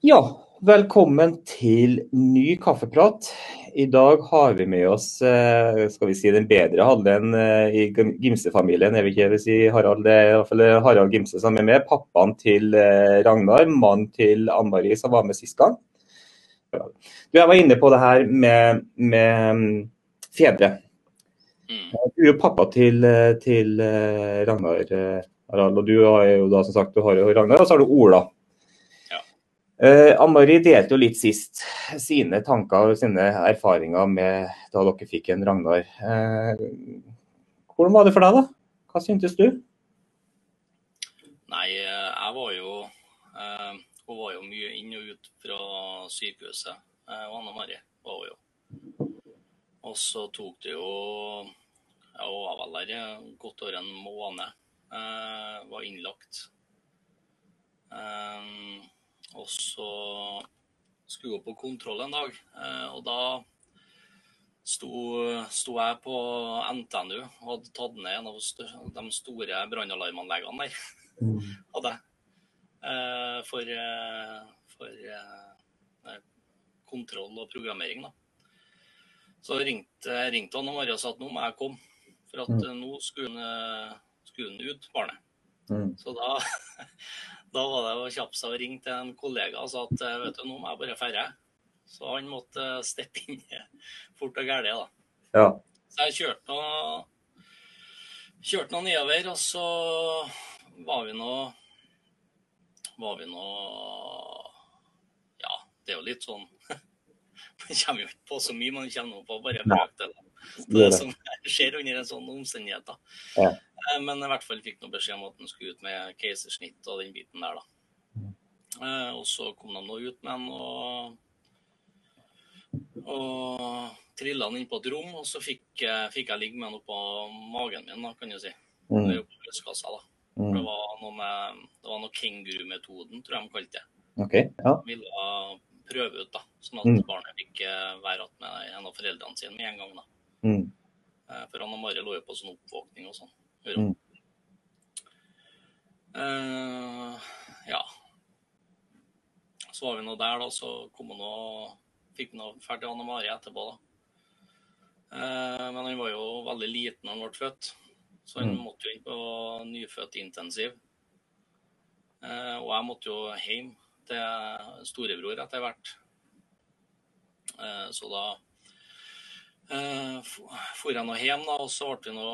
Ja, velkommen til ny kaffeprat. I dag har vi med oss eh, skal vi si, den bedre halvdelen eh, i Gimse-familien. Jeg vil ikke si Harald, det er i hvert fall Harald Gimse som er med. Pappaen til eh, Ragnar, mannen til Ann Marie som var med sist gang. Du, Jeg var inne på det her med, med mm, fedre. Mm. Du er jo pappa til, til Ragnar, Harald. Og du har jo da som sagt du har jo Ragnar, og så har du Ola. Uh, Ann-Mari delte jo litt sist sine tanker og sine erfaringer med da dere fikk en Ragnar. Eh, hvordan var det for deg, da? Hva syntes du? Nei, eh, jeg var jo eh, Hun var jo mye inn og ut fra sykehuset. og Anne-Mari var hun jo. Og så tok det jo ja, Hun var vel der godt over en måned. var innlagt. Uh, og så skulle jeg på kontroll en dag, eh, og da sto, sto jeg på NTNU og hadde tatt ned en av de store brannalarmanleggene der. Mm. Hadde eh, For, eh, for kontroll og programmering, da. Så ringte, ringte han og Maria og sa at nå må jeg komme, for at mm. nå skulle han, skulle han ut, barnet. Mm. Så da Da var det å kjappe seg og ringe til en kollega og sa at eh, vet du, nå må jeg bare ferde. Så han måtte steppe inn fort og gæli, da. Ja. Så jeg kjørte noe, kjørte noe nedover, og så var vi nå Var vi nå Ja, det er jo litt sånn Man kommer jo ikke på så mye, man kommer på bare brøkdeler. Det, det som skjer under en sånn omstendighet. da. Ja. Eh, men i hvert fall fikk noe beskjed om at han skulle ut med keisersnitt og den biten der, da. Eh, og så kom de nå ut med han og, og trilla han inn på et rom. Og så fikk, fikk jeg ligge med han oppå magen min, da, kan du si. Mm. Oppå da. Mm. Det var noe med det var noe kengurumetoden, tror jeg de kalte det. OK. Ja. Ville prøve ut, da. Sånn at Mm. barnet fikk eh, være med en av foreldrene sine med en gang. da. Mm. Eh, For han og Mari lå jo på sånn oppvåkning og sånn. Mm. Uh, ja. Så var vi nå der, da. Så kom han og fikk nå ferdig Anne Mari etterpå, da. Uh, men han var jo veldig liten da han ble født, så han Mm. måtte jo inn på nyfødtintensiv. Uh, og jeg måtte jo hjem til storebror etter hvert. Så da for jeg nå hjem, da, og så ble vi nå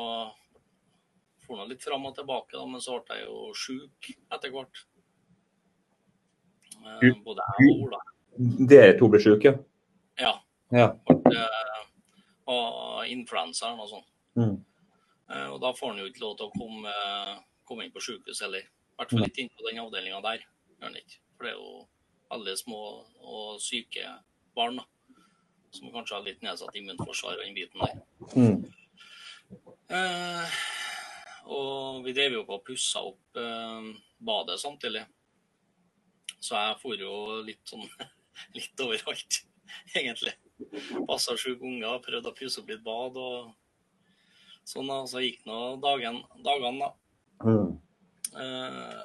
for nå litt fram og tilbake, da, men så ble jeg jo sjuk etter hvert. Eh, både jeg og Ola. Dere to ble syke, Ja. ja? Ble, eh, og influensa og sånn. Mm. Eh, og da får han jo ikke lov til å komme, komme inn på sykehus heller. I hvert fall ikke inn på den avdelinga der. For det er jo alle små og syke barn da, som kanskje har litt nedsatt immunforsvar og den biten der. Mm. Eh, og vi drev jo på og pussa opp eh, badet samtidig. Så jeg for jo litt sånn litt overalt, egentlig. Passa sju unger, prøvde å pusse opp litt bad og sånn. da. Så gikk nå dagen, dagene, da. Mm. Eh,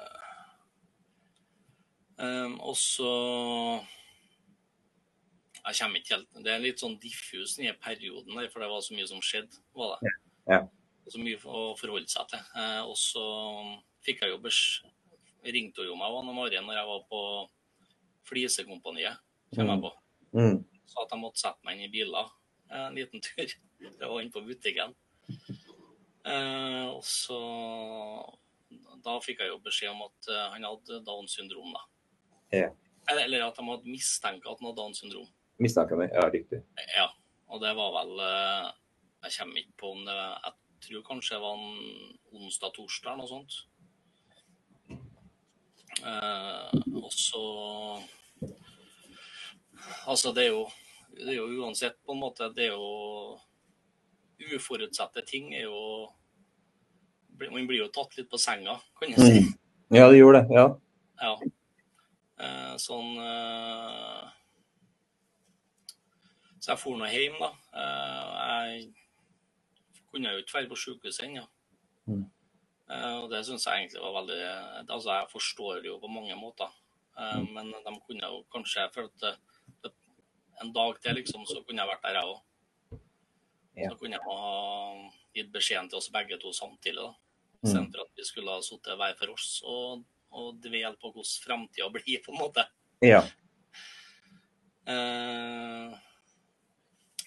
eh, og så Jeg kommer ikke helt Det er litt sånn diffus den perioden der, for det var så mye som skjedde. var det. Ja. Så mye å forholde seg til. Eh, og så fikk jeg jo ringte Ringte jo meg Anne Marie når jeg var på Flisekompaniet. Kommer jeg på. Mm. Så at jeg måtte sette meg inn i biler en liten tur. Det var inne på butikken. Eh, og så Da fikk jeg jo beskjed om at eh, han hadde Downs syndrom, da. Ja. Eller, eller at de hadde mistenkt at han hadde Downs syndrom. Mistanken min, ja, riktig. Ja. Og det var vel eh, Jeg kommer ikke på om det Jeg tror kanskje det var en onsdag-torsdag eller noe sånt. Eh, og så Altså, det er jo det er jo uansett på en måte Det er jo Uforutsette ting er jo Man blir jo tatt litt på senga, kan jeg si. Mm. Ja, det gjorde det. Ja. Ja. Eh, sånn Så jeg for nå hjem, da. Eh, jeg kunne jo ikke være på sykehuset ennå. Mm. Eh, og det syns jeg egentlig var veldig Altså, jeg forstår det jo på mange måter. Eh, men de kunne jo kanskje for at En dag til, liksom, så kunne jeg vært der, jeg òg. Ja. Så kunne jeg ha gitt beskjeden til oss begge to samtidig. da. Mm. Istedenfor at vi skulle ha sittet hver for oss og, og dvelt på hvordan framtida blir, på en måte. Ja. Eh,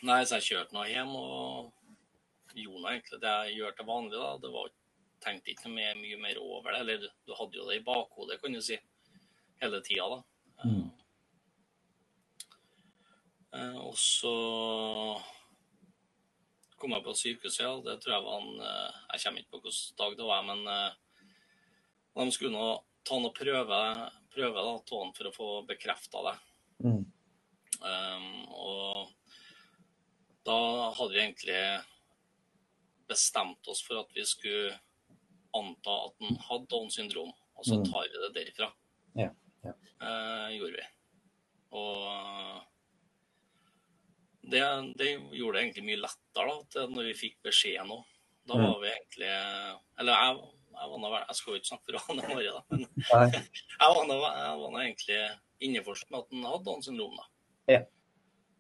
nei, så jeg kjørte nå hjem og gjorde nå egentlig det jeg gjør til vanlig. da. Det var tenkte ikke noe mer, mye mer over det. Eller du hadde jo det i bakhodet, kan du si, hele tida, da. Mm. Eh, og så kom jeg på sykehuset, ja. Det tror jeg var en eh, Jeg kommer ikke på hvilken dag det var, men de skulle nå ta noen prøver prøve da, for å få bekrefta det. Mm. Um, og da hadde vi egentlig bestemt oss for at vi skulle anta at han hadde Downs syndrom, og så Mm. tar vi det derifra. Ja, ja. Eh, gjorde vi. Og det, det gjorde det egentlig mye lettere da, når vi fikk beskjeden òg. Da Mm. var vi egentlig Eller jeg, jeg var nå Jeg skal jo ikke snakke for Ane Marie, da, men jeg var nå egentlig innforstått med at han hadde Downs syndrom. da. Ja.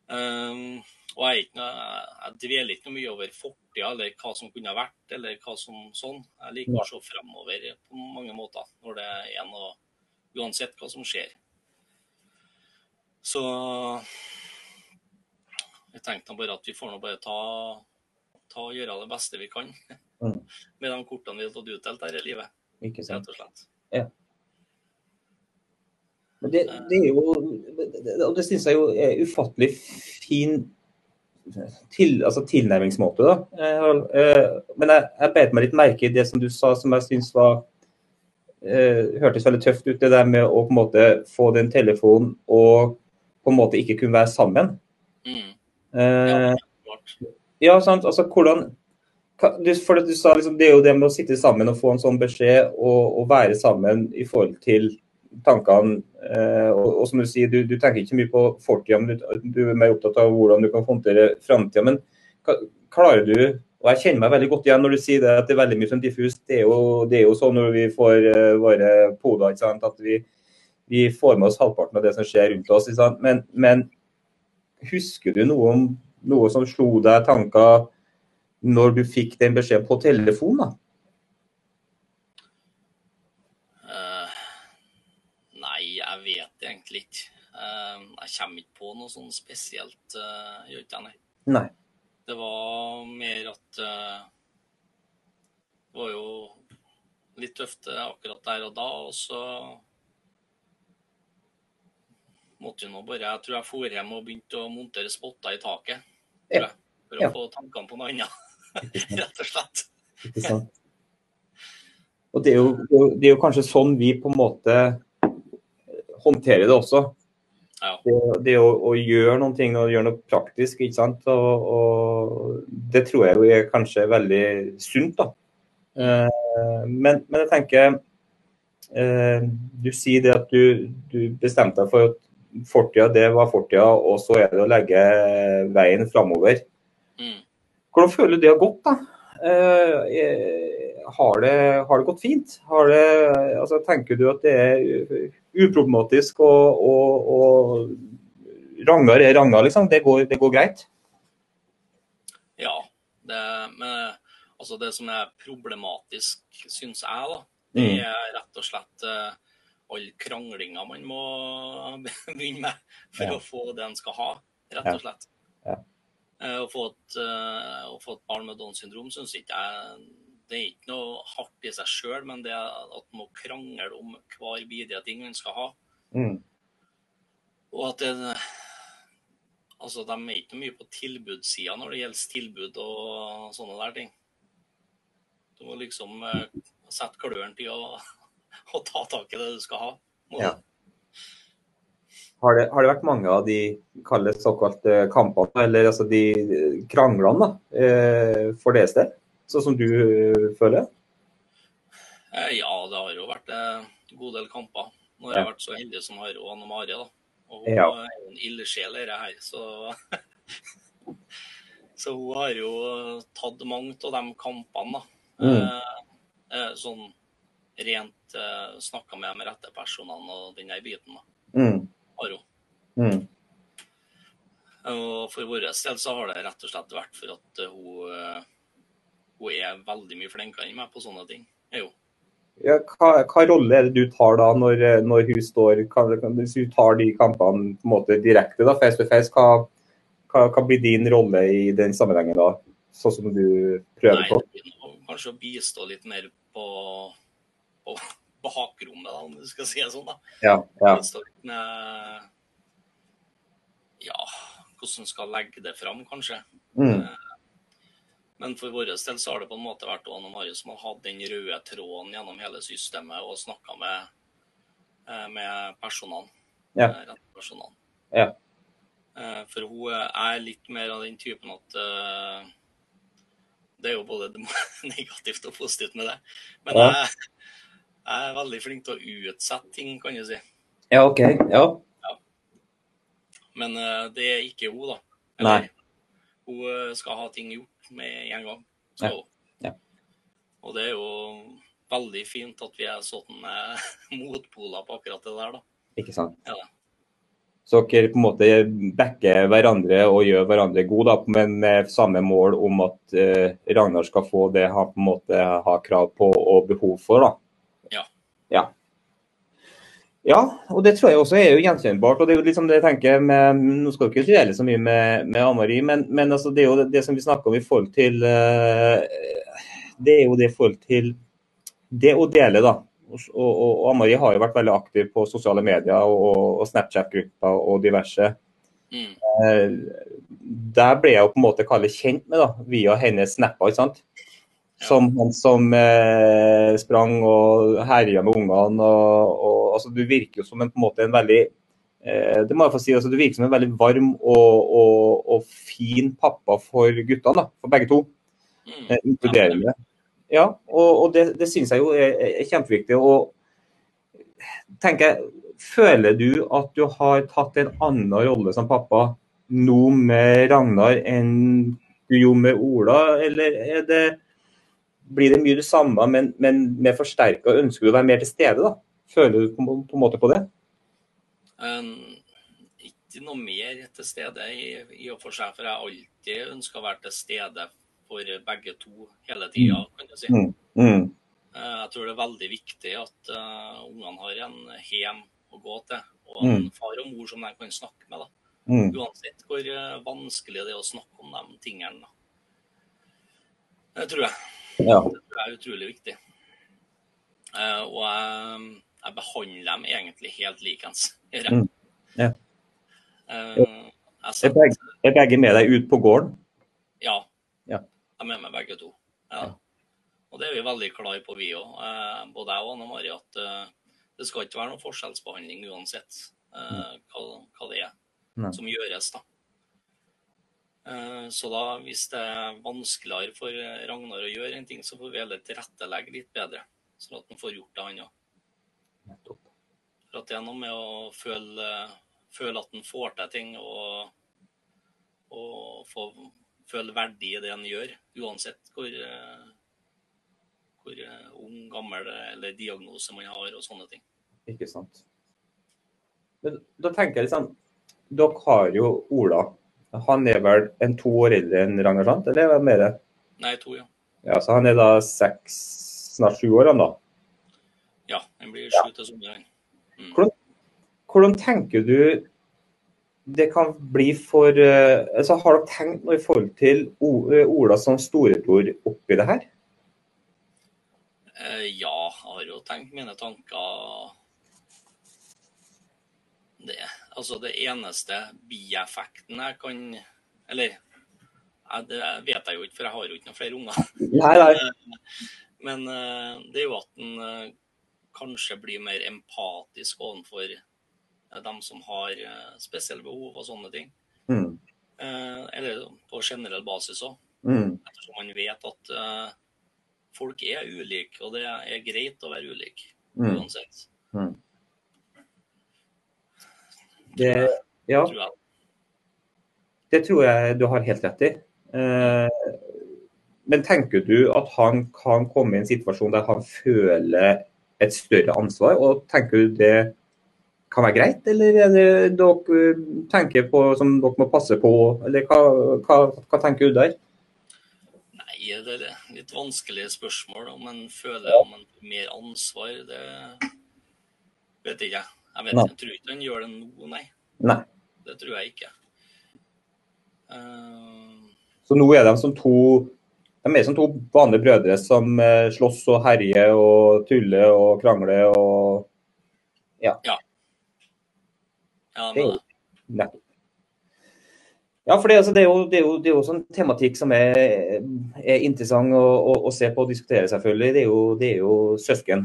Um, og jeg, ikke jeg dveler ikke noe mye over fortida eller hva som kunne ha vært, eller hva som sånn. Jeg liker å se fremover på mange måter når det er noe Uansett hva som skjer. Så jeg tenkte bare at vi får nå bare ta, ta og gjøre det beste vi kan Mm. med de kortene vi har fått utdelt her i livet, rett og slett. Men det, det er jo Og det syns jeg jo er ufattelig fin til, altså tilnærmingsmåte, da. Eh, eh, Men jeg, jeg beit meg litt merke i det som du sa, som jeg syns var eh, hørtes veldig tøft ut. Det der med å på en måte få den telefonen og på en måte ikke kunne være sammen. Mm. Eh, Ja. Ja, sant. Altså, hvordan du, for du sa liksom, Det er jo det med å sitte sammen og få en sånn beskjed og, og være sammen i forhold til tankene. Eh, og, og som du sier, du, du tenker ikke mye på fortida, men du, du er mer opptatt av hvordan du kan håndtere framtida. Men klarer du og jeg kjenner meg veldig godt igjen når du sier det at det er veldig mye som diffust. Det er jo, det er jo sånn når vi får eh, våre poder, ikke sant? at vi, vi får med oss halvparten av det som skjer rundt oss. Ikke sant? Men, men husker du noe om noe som slo deg tanker når du fikk den beskjeden på telefon? da? Eh, nei, jeg vet egentlig ikke. Eh, jeg kommer ikke på noe sånn spesielt, uh, gjør ikke jeg, nei. Nei. Det var mer at uh, Det var jo litt tøft eh, akkurat der og da, og så måtte jo nå bare Jeg tror jeg for hjem og begynte å montere spotter i taket. Jeg, for å Ja. få tankene på noe annet, rett og slett. Ikke sant? Og det er jo- det er jo kanskje sånn vi på en måte håndterer det også. Det, det å, å gjøre noen ting og gjøre noe praktisk, ikke sant. Og, og det tror jeg jo er kanskje veldig sunt, da. Eh, men, men jeg tenker eh, Du sier det at du, du bestemte deg for at fortida, det var fortida, og så er det å legge veien framover. Mm. Hvordan føler du det har gått, da? Eh, eh, har, det, har det gått fint? Har det, altså, tenker du at det er uproblematisk og, og, og ranger er ranger, liksom? Det går, det går greit? Ja. Det, men altså det som er problematisk, syns jeg, da, det Mm. er rett og slett uh, all kranglinga man må begynne med for Ja. å få det en skal ha, rett og slett. Ja. Eh, Å få, et, eh, å få et barn med Downs syndrom syns ikke jeg Det er ikke noe hardt i seg sjøl, men det at man må krangle om hver bidige ting man skal ha. Mm. Og at det Altså, de er ikke mye på tilbudssida når det gjelder tilbud og sånne der ting. Du må liksom eh, sette klørne til å, å ta tak i det du skal ha. Ja. Har, det, har det vært mange av de kall det såkalte kampene, eller altså de kranglene, da, eh, for deres del? Sånn som du eh, føler? Eh, Ja, det har jo vært en god del kamper. Nå har jeg vært så heldig som har Anne Mari, da. Og hun Ja. er en ildsjel i dette her, så Så hun har jo tatt mange av de kampene, da. Mm. Eh, sånn rent snakka med de rette personene og den der biten. da. Mm. Har hun. Mm. Og for vår del så har det rett og slett vært for at hun, hun er veldig mye flinkere enn meg på sånne ting. Jo. Ja, hva, hva, rolle er det du tar da når, når hun står kan, Hvis hun tar de kampene på en måte direkte, da, face to face, hva, hva, hva, blir din rolle i den sammenhengen da? Sånn som du prøver Nei, på? Nei, kanskje å bistå litt mer på, på bakrommet, da, om du skal si det sånn. da. Ja, ja. Litt ja, hvordan skal legge det fram, kanskje. Mm. Men for vår del så har det på en måte vært Anne Marie som har hatt den røde tråden gjennom hele systemet og snakka med, eh, med personene. Ja. Rett personene. Ja. Eh, for hun er litt mer av den typen at Det er jo både negativt og positivt med det. Men Ja. jeg, jeg er veldig flink til å utsette ting, kan du si. ja, OK. Ja. Men uh, det er ikke hun, da. Nei. Hun skal ha ting gjort med en gang. Så, ja. Ja. Og det er jo veldig fint at vi er sånn uh, motpoler på akkurat det der, da. Ikke sant. Ja. Så dere på en måte backer hverandre og gjør hverandre gode, da, men med samme mål om at eh, Ragnar skal få det han på en måte har krav på og behov for. da. Ja. og det tror jeg også er jo gjenkjennbart. og det er jo liksom det jeg tenker med, Nå skal vi ikke dvele så mye med, med Amari, men, men altså det er jo det, det som vi snakker om i forhold til eh, Det er jo det i forhold til det å dele, da. Og, og, og Amari har jo vært veldig aktiv på sosiale medier og, og Snapchat-grupper og diverse. Mm. Eh, der ble jeg jo på en måte kalle kjent med, da, via hennes snapper. ikke sant? Som han som eh, sprang og herja med ungene. Og, og, altså, du virker jo som en, på en måte en veldig eh, det må jeg få si, altså, Du virker som en veldig varm og, og, og fin pappa for guttene, da, for begge to. Mm. Eh, inkluderende. Ja, og, og det, det syns jeg jo er, er kjempeviktig. og tenker jeg, Føler du at du har tatt en annen rolle som pappa nå med Ragnar enn du gjorde med Ola, eller er det, blir det mye det samme, men, men med forsterka ønsker du å være mer til stede? da? Føler du på, på en måte på det? Um, ikke noe mer til stede i, i og for seg, for jeg har alltid ønska å være til stede for begge to hele tida, kan du si. Mm. Mm. Uh, jeg tror det er veldig viktig at uh, ungene har en hjem å gå til, og en Mm. far og mor som de kan snakke med. da. Mm. Uansett hvor uh, vanskelig det er å snakke om de tingene. da. Det tror jeg. Ja. Det tror jeg er utrolig viktig. Uh, og jeg, jeg behandler dem egentlig helt likens. Mm. Ja. Uh, Er begge, er begge med deg ut på gården? ja. Ja. Jeg er med meg begge to. Ja. Og det er vi veldig klare på, vi òg. både jeg og Anne Mari, at uh, det skal ikke være noen forskjellsbehandling uansett eh, hva, hva det er Nei. som gjøres. da. Eh, Så da, hvis det er vanskeligere for eh, Ragnar å gjøre en ting, så får vi heller tilrettelegge litt bedre. Sånn at han får gjort det, han òg. Er noe med å føle, føle at en får til ting, og, og få, føle verdi i det en gjør. Uansett hvor, eh, hvor eh, ung, gammel eller diagnose man har og sånne ting. Ikke sant. Men da tenker jeg litt liksom Dere har jo Ola. Han er vel en to år eldre enn Ragnar, sant? Eller er det mer? Nei, to, ja. Ja, så han er da seks, snart sju år, han da. Han blir sju til sommeren. Mm. Hvordan, hvordan tenker du det kan bli for eh, altså Har dere tenkt noe i forhold til eh, Ola som storebror oppi det her? Eh, ja, jeg har jo tenkt mine tanker det, altså det eneste bieffekten jeg kan Eller det vet jeg jo ikke, for jeg har jo ikke noen flere unger. Nei, nei. Men det er jo at en kanskje bli mer empatisk overfor eh, dem som har eh, spesielle behov og sånne ting. Mm. Eh, Eller på generell basis òg. Mm. Ettersom man vet at folk er ulike, og det er greit å være ulik Mm. uansett. Det, ja, det tror jeg du har helt rett i. Men tenker du at han kan komme i en situasjon der han føler et større ansvar. og Tenker du det kan være greit, eller er det dere tenker på som dere må passe på, eller hva, hva, hva tenker du der? Nei, det er litt vanskelige spørsmål. Om en føler om en mer ansvar, det vet ikke jeg. Jeg, vet, jeg tror ikke han gjør det nå, nei. nei. Det tror jeg ikke. Uh... Så nå er de som to de er som to vanlige brødre som uh, slåss og herjer og tuller og krangler og ja. ja. Ja, det er Ja, for det, altså, det, er jo, det, er jo, det er jo sånn tematikk som er, er interessant å, å, å, se på og diskutere, selvfølgelig. Det er jo, det er jo søsken.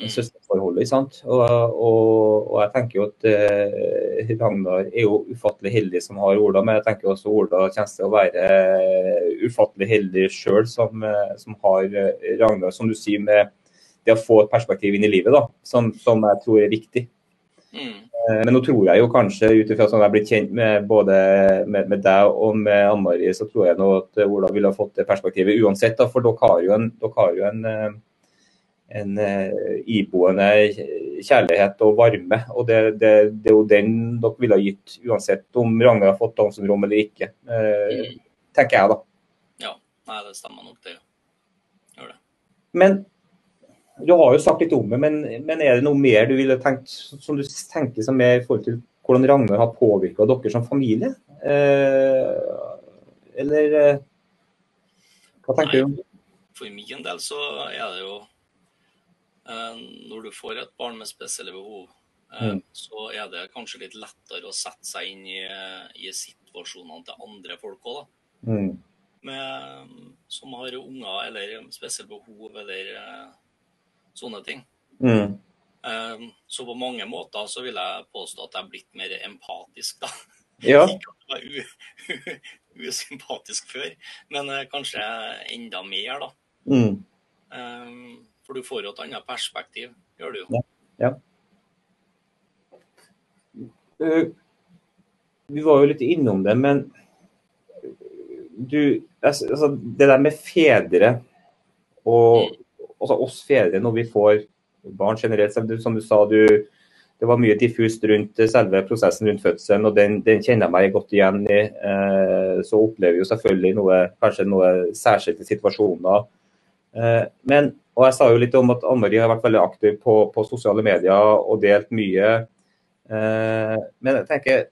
Mm. Søskenforholdet, ikke sant. Og, og, og, jeg tenker jo at eh, Ragnar er jo ufattelig heldig som har Ola, men jeg tenker også Ola kommer til å være ufattelig heldig sjøl som, eh, som, har Ragnar, som du sier, med det å få et perspektiv inn i livet, da, som, som jeg tror er viktig. Mm. Eh, men nå tror jeg jo kanskje, ut ifra sånn jeg har blitt kjent med både med, med deg og med Ann Marie, så tror jeg nå at Ola ville ha fått det perspektivet uansett. Da, for dere har jo en, har jo en, eh, en, eh, iboende kjærlighet og varme. Og det, det, det, er jo den dere ville ha gitt, uansett om Ragnar har fått Downs syndrom eller ikke. Eh, Tenker jeg, da. Ja, nei, det stemmer nok, det. Gjør det. Men du har jo sagt litt om det, men, men, er det noe mer du ville tenkt som du tenker som er i forhold til hvordan Ragnar har påvirka dere som familie? Eh, eller eh, hva tenker Nei, du? For min del så er det jo Når du får et barn med spesielle behov, eh, mm. så er det kanskje litt lettere å sette seg inn i, i situasjonene til andre folk òg, da. Mm. Med, som har unger eller spesielle behov eller eh, sånne ting. Mm. Så på mange måter så vil jeg påstå at jeg er blitt mer empatisk, da. Ja. Ikke at jeg var usympatisk før, men kanskje enda mer, da. Mm. Um, for du får jo et annet perspektiv, gjør du jo. Ja. ja. Uh, vi var jo litt innom det, men du altså, Det der med fedre og mm altså oss fedre når vi får barn generelt. Som du sa, du, det var mye diffust rundt selve prosessen rundt fødselen, og den, den kjenner jeg meg godt igjen i. Eh, så opplever vi jo selvfølgelig noe, kanskje noen særskilte situasjoner. Eh, men, og Jeg sa jo litt om at Anne Marie har vært veldig aktiv på, på sosiale medier og delt mye. Eh, men jeg tenker,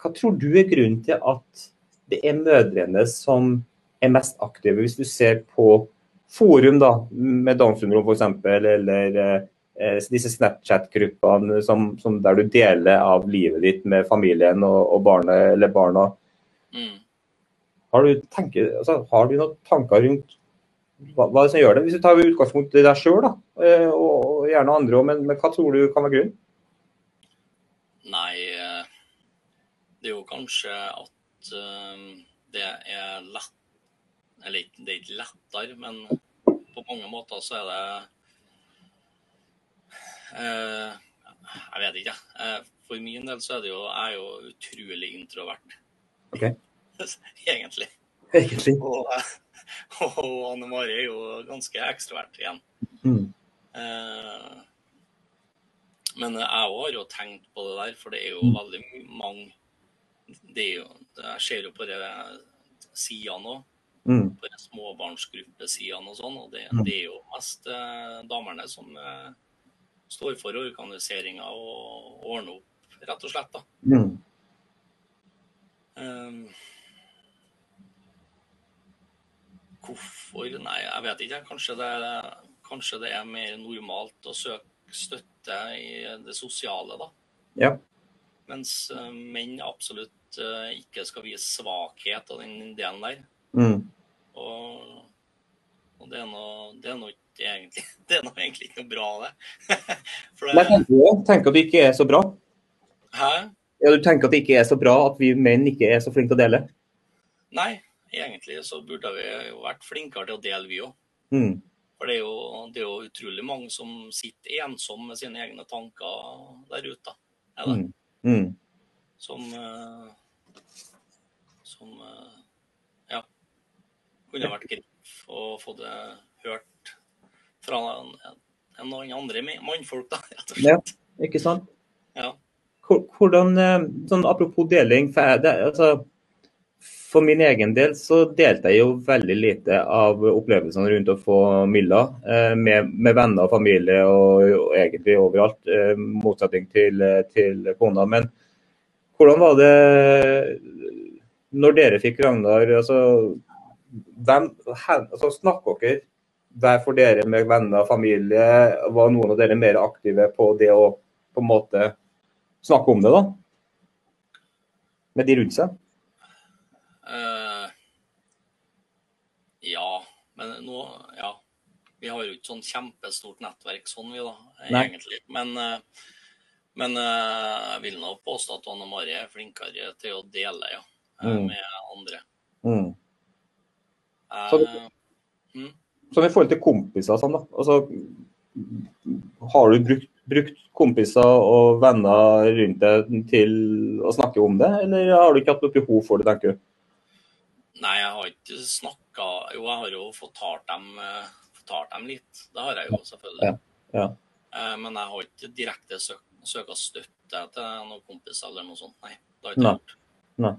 hva tror du er grunnen til at det er mødrene som er mest aktive, hvis du ser på forum da, med Downs syndrom f.eks., eller eh, disse Snapchat-gruppene som, som, der du deler av livet ditt med familien og, og barnet eller barna. Mm. Har, du tenker, altså, har du noen tanker rundt hva, hva det som gjør det? Hvis du tar utgangspunkt i deg sjøl, eh, og, og, gjerne andre òg, men, men, hva tror du kan være grunnen? Nei, eh, det er jo kanskje at uh, det er lett Eller det er ikke lettere, men på mange måter så er det eh, Jeg vet ikke. jeg. for min del så er det jo Jeg er jo utrolig introvert. Ok. Egentlig. Egentlig. Og, og Anne Mari er jo ganske ekstrovert igjen. Mm. Eh, men jeg òg har jo tenkt på det der, for det er jo mm. veldig mange det er jo, Jeg ser jo på det sidene òg mm. på småbarnsgruppesidene og sånn. Og det, mm. det, er jo mest eh, damene som eh, står for organiseringa og ordner opp, rett og slett. da. Mm. Um, hvorfor? Nei, jeg vet ikke. Kanskje det, kanskje det, er mer normalt å søke støtte i det sosiale, da. Ja. Mens uh, menn absolutt uh, ikke skal vise svakhet av den delen der. Mm. Og, og, det er er noe egentlig, det er nå egentlig ikke noe bra, det. det Nei, tenker, tenker at det ikke er så bra? Hæ? Ja, Du tenker at det ikke er så bra at vi menn ikke er så flinke til å dele? Nei, egentlig så burde vi jo vært flinkere til å dele, vi òg. Mm. For det er, jo, det er, jo, utrolig mange som sitter ensomme med sine egne tanker der ute. Eller? Mm. Mm. Som, eh, som ja, kunne vært greit å få det hørt fra enn noen andre mannfolk, da, rett og Ja, ikke sant? Ja. Hvordan, eh, sånn Apropos deling. For, det, altså, for min egen del så delte jeg jo veldig lite av opplevelsene rundt å få Milla eh, med, med venner og familie og, og egentlig overalt, eh, motsetning til, eh, til kona. Men hvordan var det når dere fikk Ragnar? altså hvem, altså Snakker dere hver for dere med venner og familie? Var noen av dere mer aktive på det å på en måte snakke om det, da? Med de rundt seg? Eh, ja, men nå Ja. Vi har jo ikke sånn kjempestort nettverk sånn, vi, da, Nei. egentlig. Men, eh, men eh, jeg vil nå påstå at Anne Mari er flinkere til å dele, ja. eh, Mm. Med andre. Mm. Eh, Så- mm. Sånn i forhold til kompiser sånn, da. Altså, har du brukt, brukt kompiser og venner rundt deg til å snakke om det, eller har du ikke hatt noe behov for det, tenker du? Nei, jeg har ikke snakka Jo, jeg har jo fortalt dem, eh, fortalt dem litt. Det har jeg jo selvfølgelig. Ja, ja. Eh, Men jeg har ikke direkte søk, søka støtte til noen kompiser eller noe sånt. Nei. Det har jeg ikke gjort. Nei.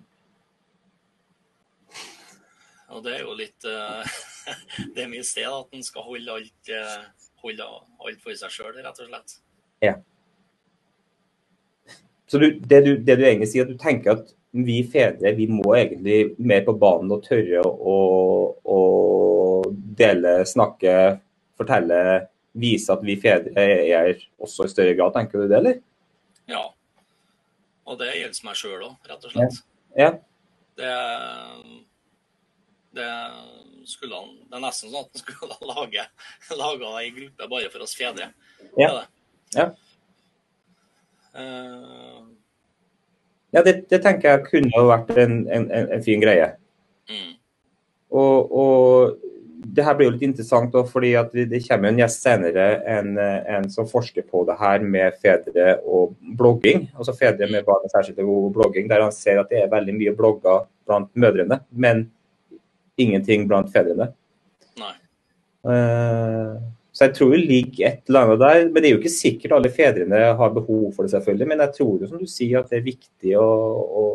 Og det er jo litt eh, det er mye sted, at en skal holde alt, holde alt for seg sjøl, rett og slett. Ja. Så du, det, du, det du egentlig sier, at du tenker at vi fedre vi må egentlig mer på banen og tørre å, å dele, snakke, fortelle, vise at vi fedre er også i større grad. Tenker du det, eller? Ja. Og det gjelder meg sjøl òg, rett og slett. Ja. Det, det skulle han Det er nesten sånn at han skulle ha lage, laga ei gruppe bare for oss fedre. Det Ja. er det. Ja. Eh, Ja, det, det tenker jeg kunne ha vært en, en, en, fin greie. mm, Og, og det her blir jo litt interessant, da, fordi at det det kommer en gjest senere, en, en som forsker på det her med fedre og blogging. Altså fedre med barn særskilt og blogging, der han ser at det er veldig mye blogger blant mødrene, men ingenting blant fedrene. nei. Eh, Så jeg tror det ligger et eller annet der. Men det er jo ikke sikkert alle fedrene har behov for det, selvfølgelig. Men jeg tror jo, som du sier, at det er viktig å, å,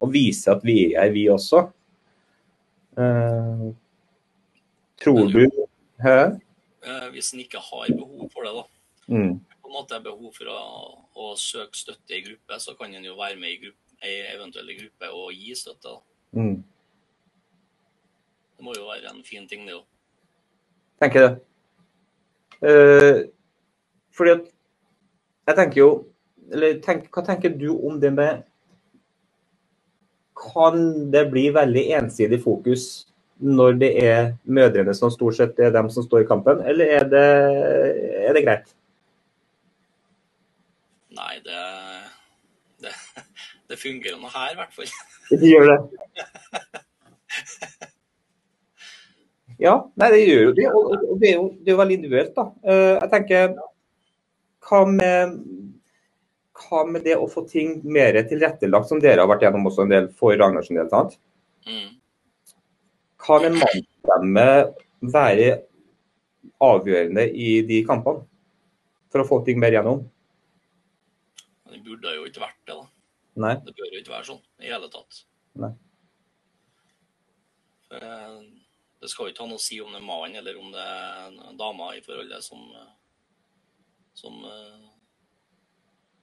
å vise at vi er vi også. Uh, tror du Hæ? Eh, Hvis en ikke har behov for det, da. Mm. på en måte er behov for å, å søke støtte i gruppe, så kan en jo være med i gruppe, ei eventuell gruppe og gi støtte. da. Mm. Det må jo være en fin ting, det òg. Tenker det. Eh, fordi at Jeg tenker jo Eller tenk, hva tenker du om det med Kan det bli veldig ensidig fokus når det er mødrene som stort sett er dem som står i kampen, eller er det, er det greit? Nei, det, det, det fungerer nå her, i hvert fall. Det gjør det. Ja, nei, det gjør jo det. Og det er jo, det er jo veldig individuelt, da. Eh, Jeg tenker hva med, hva med det å få ting mer tilrettelagt, som dere har vært gjennom også en del for Ragnarsen del? sant? Mm. Kan en mannsstemme være avgjørende i de kampene? For å få ting mer gjennom? Det burde jo ikke vært det, da. Nei. Det bør jo ikke være sånn i hele tatt. Nei. For, eh, Det skal jo ikke ha noe å si om det er mann eller om det er en dame i forholdet som, eh, som eh,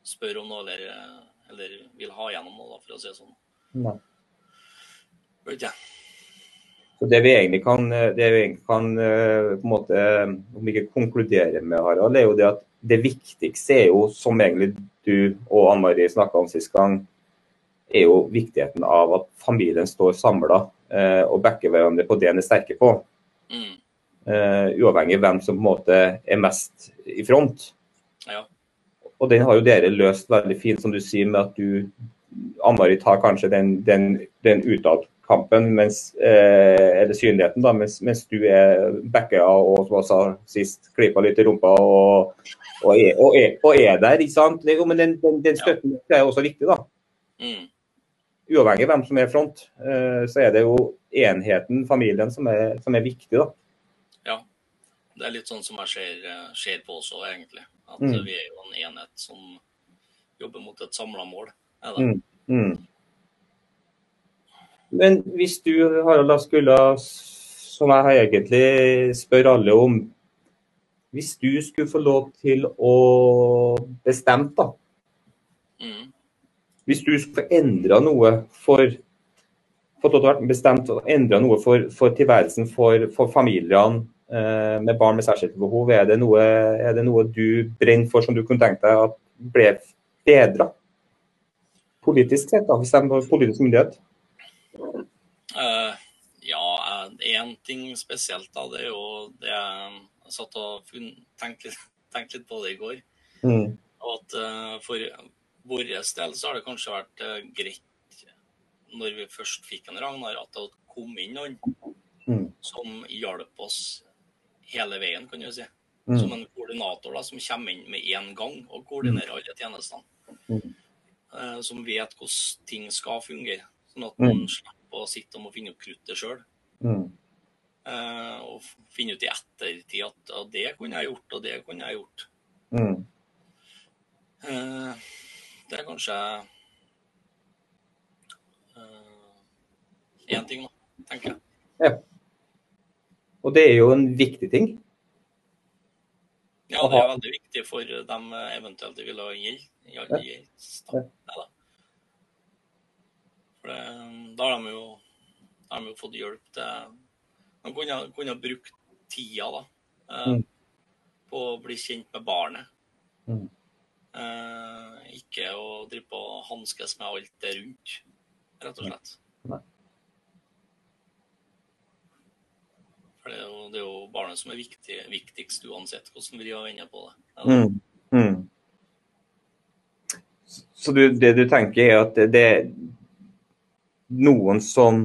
spør om noe eller, eh, eller vil ha gjennom noe, da, for å si det sånn. Nei. Vet ikke. Så Det vi egentlig kan, det vi egentlig kan eh, på en måte, om vi ikke konkludere med, Harald, er jo det at det viktigste er jo, som egentlig du og Ann Marie snakka om sist gang, er jo viktigheten av at familien står samla eh, og backer hverandre på det en er sterke på. Mm. eh, uavhengig av hvem som på en måte er mest i front. Ja. Og den har jo dere løst veldig fint, som du sier, med at du Ann-Mari tar kanskje den, den, den utadkampen, mens, eh, eller synligheten, da, mens, mens du er backa og som jeg sa sist, klippa litt i rumpa og, og, er, og, er, og er der. ikke sant? Det, jo, men den, den, den støtten er også viktig, da. Mm. Uavhengig av hvem som er i front, eh, så er det jo enheten, familien, som er, som er viktig. da. Ja, det er litt sånn som jeg ser, eh, ser på også, egentlig. At Mm. vi er jo en enhet som jobber mot et samla mål. Mm. Mm. Men hvis du, Harald, da skulle, som jeg egentlig spør alle om Hvis du skulle få lov til å bestemme, da. Hvis du skulle endra noe for fått lov til å være bestemt og endra noe for, for tilværelsen for, for familiene eh, med barn med særskilte behov, er det, noe, er det noe du brenner for som du kunne tenkt deg at ble bedra? Politisk sett, da, hvis de har politisk myndighet? Uh, ja, én ting spesielt, da. Det er jo det jeg satt og tenkte litt, tenkt litt på det i går. Mm. At uh, for vår del så har det kanskje vært eh, greit, når vi først fikk en Ragnar, at det kom inn noen Mm. som hjalp oss hele veien, kan du si. Mm. Som en koordinator da, som kommer inn med én gang og koordinerer alle tjenestene. Mm. Eh, som vet hvordan ting skal fungere, sånn at Mm. man slipper å sitte og finne opp kruttet sjøl. Mm. Eh, og finne ut i ettertid at det kunne jeg gjort, og det kunne jeg gjort. Mm. Eh, det er kanskje én ting, tenker jeg. Ja. Og det er jo en viktig ting. Ja, det er veldig viktig for dem eventuelt det ville gjelde. Ja. Neida. For det, da har de jo, har de jo fått hjelp til De kunne, kunne brukt tida da, eh, Mm. på å bli kjent med barnet. Mm. Eh, ikke å drive på og hanskes med alt det rundt, rett og slett. Nei. For det er, jo, det er jo barnet som er viktig, viktigst uansett hvordan vi vender på det. Mm. Mm. Så du, det du tenker er at det, det er noen som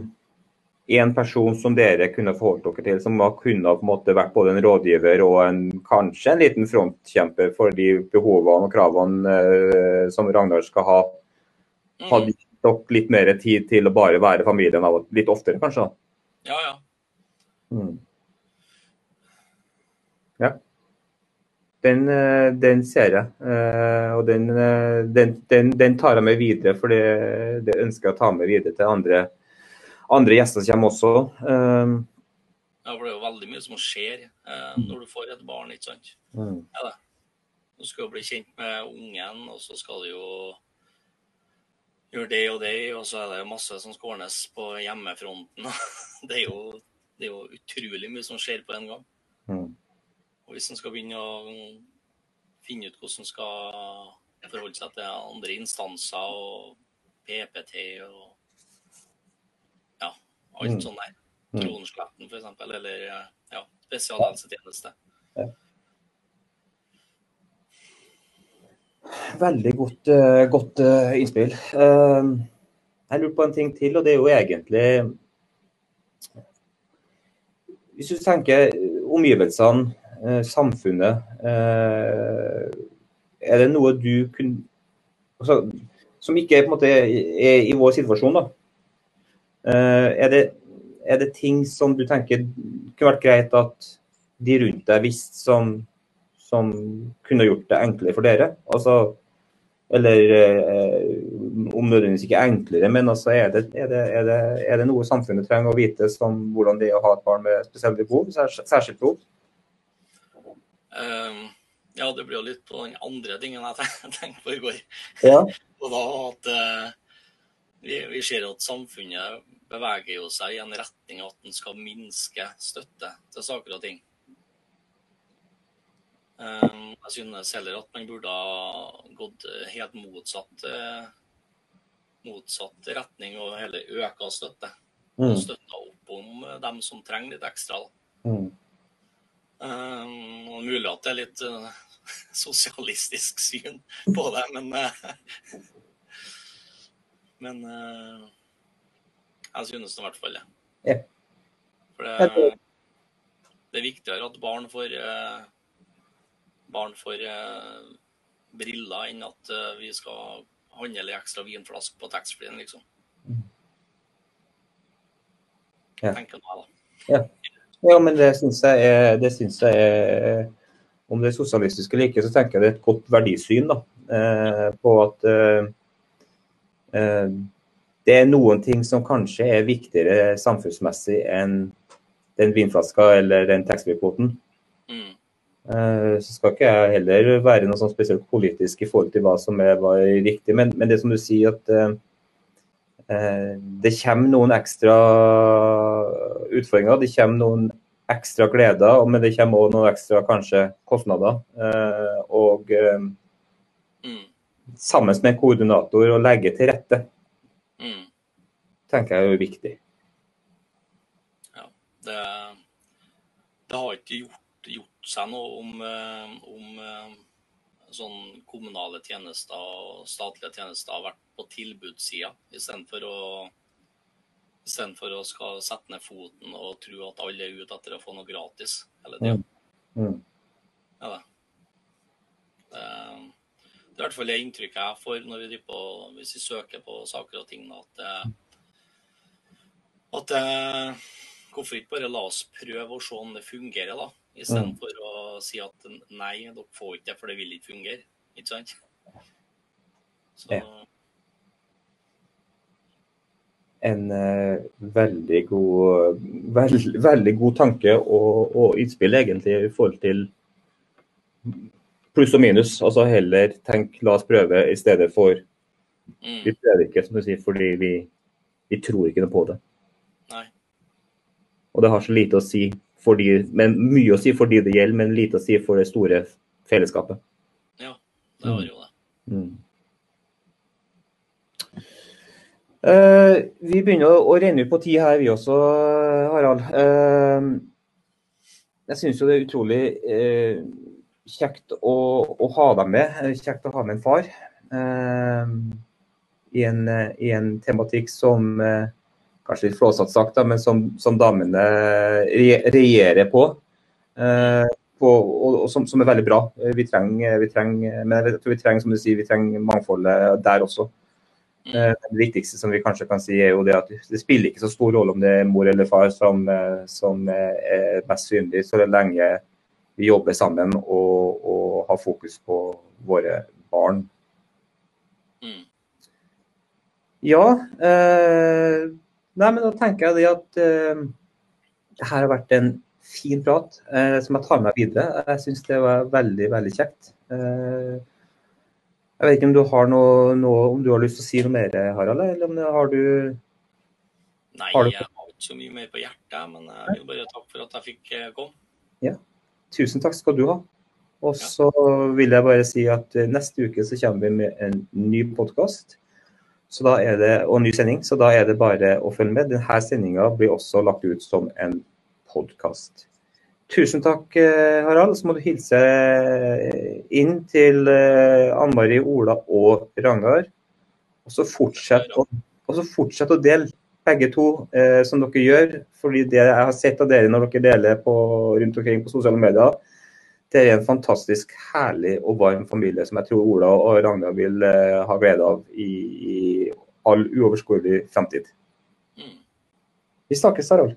en person som dere kunne forholdt dere til, som kunne på en måte vært både en rådgiver og en, kanskje en liten frontkjemper for de behovene og kravene eh, som Ragnar skal ha, Mm. hadde gitt dere litt mer tid til å bare være familien av litt oftere, kanskje? da? Ja, ja. Mm. Ja. Den, eh, den ser jeg, eh, og den, eh, den, den, den tar jeg med videre. For det, det ønsker jeg å ta med videre til andre, andre gjester kommer også. Eh, Ja, for det er jo veldig mye som skjer eh, når du får et barn, ikke sant. mm, Du skal jo bli kjent med ungen, og så skal du jo gjøre det og det, og så er det masse som skal ordnes på hjemmefronten. Det er jo, det er jo utrolig mye som skjer på en gang. mm, Og hvis en skal begynne å finne ut hvordan en skal forholde seg til andre instanser og PPT og ja, alt Mm. sånt der. Mm. Tronsletten f.eks., eller ja, spesialhelsetjeneste. Veldig godt, eh, godt eh, innspill. Eh, jeg lurer på en ting til, og det er jo egentlig Hvis du tenker omgivelsene, eh, samfunnet eh, Er det noe du kunne altså, Som ikke på en måte er i vår situasjon, da. Eh, er, det, er det ting som du tenker kunne vært greit at de rundt deg visste som som kunne gjort det enklere for dere? Altså, eller eh, om nødvendigvis ikke enklere, men altså, er, det, er, det, er, det, er det noe samfunnet trenger å vite som hvordan det er å ha et barn med spesielle behov, særskilt behov? Um, ja, det blir jo litt på den andre tingen jeg tenkte på i går. Ja. Og da at eh, vi, vi ser at samfunnet beveger jo seg i en retning at en skal minske støtte til saker og ting. Um, jeg synes heller at man burde ha gått helt motsatt, eh, motsatt retning og heller øka støtte. Mm. Støtta opp om dem som trenger litt ekstra. Mm. Um, og mulig at det er litt uh, sosialistisk syn på det, men eh, Men uh, jeg synes det i hvert fall det. Ja. For det, det er viktigere at barn får uh, barn får uh, briller, enn at vi skal handle ekstra vinflaske på taxfree-en, liksom. Ja. Tenker jeg da. Ja, men det syns jeg, er, det synes jeg er Om det er sosialistisk eller ikke, så tenker jeg det er et godt verdisyn da, eh, på at eh, det er noen ting som kanskje er viktigere samfunnsmessig enn den vinflaska eller den taxfree-kvoten. Mm. Eh, så skal ikke jeg heller være noe sånn spesielt politisk i forhold til hva som er, var riktig, men, men det som du sier at eh, eh, det kommer noen ekstra utfordringer. Det kommer noen ekstra gleder, men det kommer òg noen ekstra kanskje kostnader. Eh, og eh, Mm. Sammen med koordinator å legge til rette, Mm. tenker jeg er viktig. Det, det har ikke gjort, gjort seg noe om, eh, om eh, sånn kommunale tjenester og statlige tjenester har vært på tilbudssida, istedenfor å Istedenfor å skal sette ned foten og tro at alle er ute etter å få noe gratis hele tida. Mm. Ja, det. Det, det er i hvert fall det inntrykket jeg får når vi på, hvis vi søker på saker og ting. At, at hvorfor ikke bare la oss prøve å se om det fungerer, da. Istedenfor å si at nei, dere får ikke det, for det vil ikke fungere. Ikke sant? Så, Ja. En uh, veldig god veld, veldig god tanke og, og innspill egentlig i forhold til pluss og minus. Altså heller tenk la oss prøve i stedet for mm, Vi prøver ikke, som du sier, fordi vi, vi tror ikke noe på det. nei. Og det har så lite å si fordi men mye å si for de det gjelder, men lite å si for det store fellesskapet. Ja, det var jo det. Mm. Uh, vi begynner å, renne ut på tid her, vi også, Harald. Uh, jeg syns jo det er utrolig eh, kjekt å, å ha dem med. Eh, Kjekt å ha med en far. eh, i, en, eh, I en tematikk som eh, kanskje litt flåsatt sagt, da, men som, som damene re, regjerer på. Eh, på og, og som, som er veldig bra. Eh, Vi trenger, vi trenger, men jeg tror vi trenger som du sier, vi trenger mangfoldet der også. Eh, Det viktigste som vi kanskje kan si er jo det at det spiller ikke så stor rolle om det er mor eller far som, eh, som eh, er mest synlig, så lenge vi jobber sammen og, og har fokus på våre barn. Mm. Ja, eh, nei, men da tenker jeg det at eh, det her har vært en fin prat eh, som jeg tar med meg videre. Jeg syns det var veldig, veldig kjekt. Eh, jeg vet ikke om du har noe, noe om du har lyst til å si noe mer, Harald? Eller om det har du Nei, Har du- jeg har ikke så mye mer på hjertet, men jeg vil bare takke for at jeg fikk komme. komme. Tusen takk skal du ha. Og så vil jeg bare si at eh, neste uke så kommer vi med en ny podkast. Og en ny sending. Så da er det bare å følge med. Denne sendinga blir også lagt ut som en podkast. Tusen takk, eh, Harald. Så må du hilse eh, inn til Ann Mari, Ola og Ragnar. Og så fortsett å, og så fortsett å dele, begge to, eh, som dere gjør. Fordi det jeg har sett av dere når dere deler på, rundt omkring på sosiale medier, det er en fantastisk herlig og varm familie som jeg tror Ola og Ragnar vil eh, ha glede av i, i all uoverskuelig fremtid. Mm. Vi snakkes, Harald.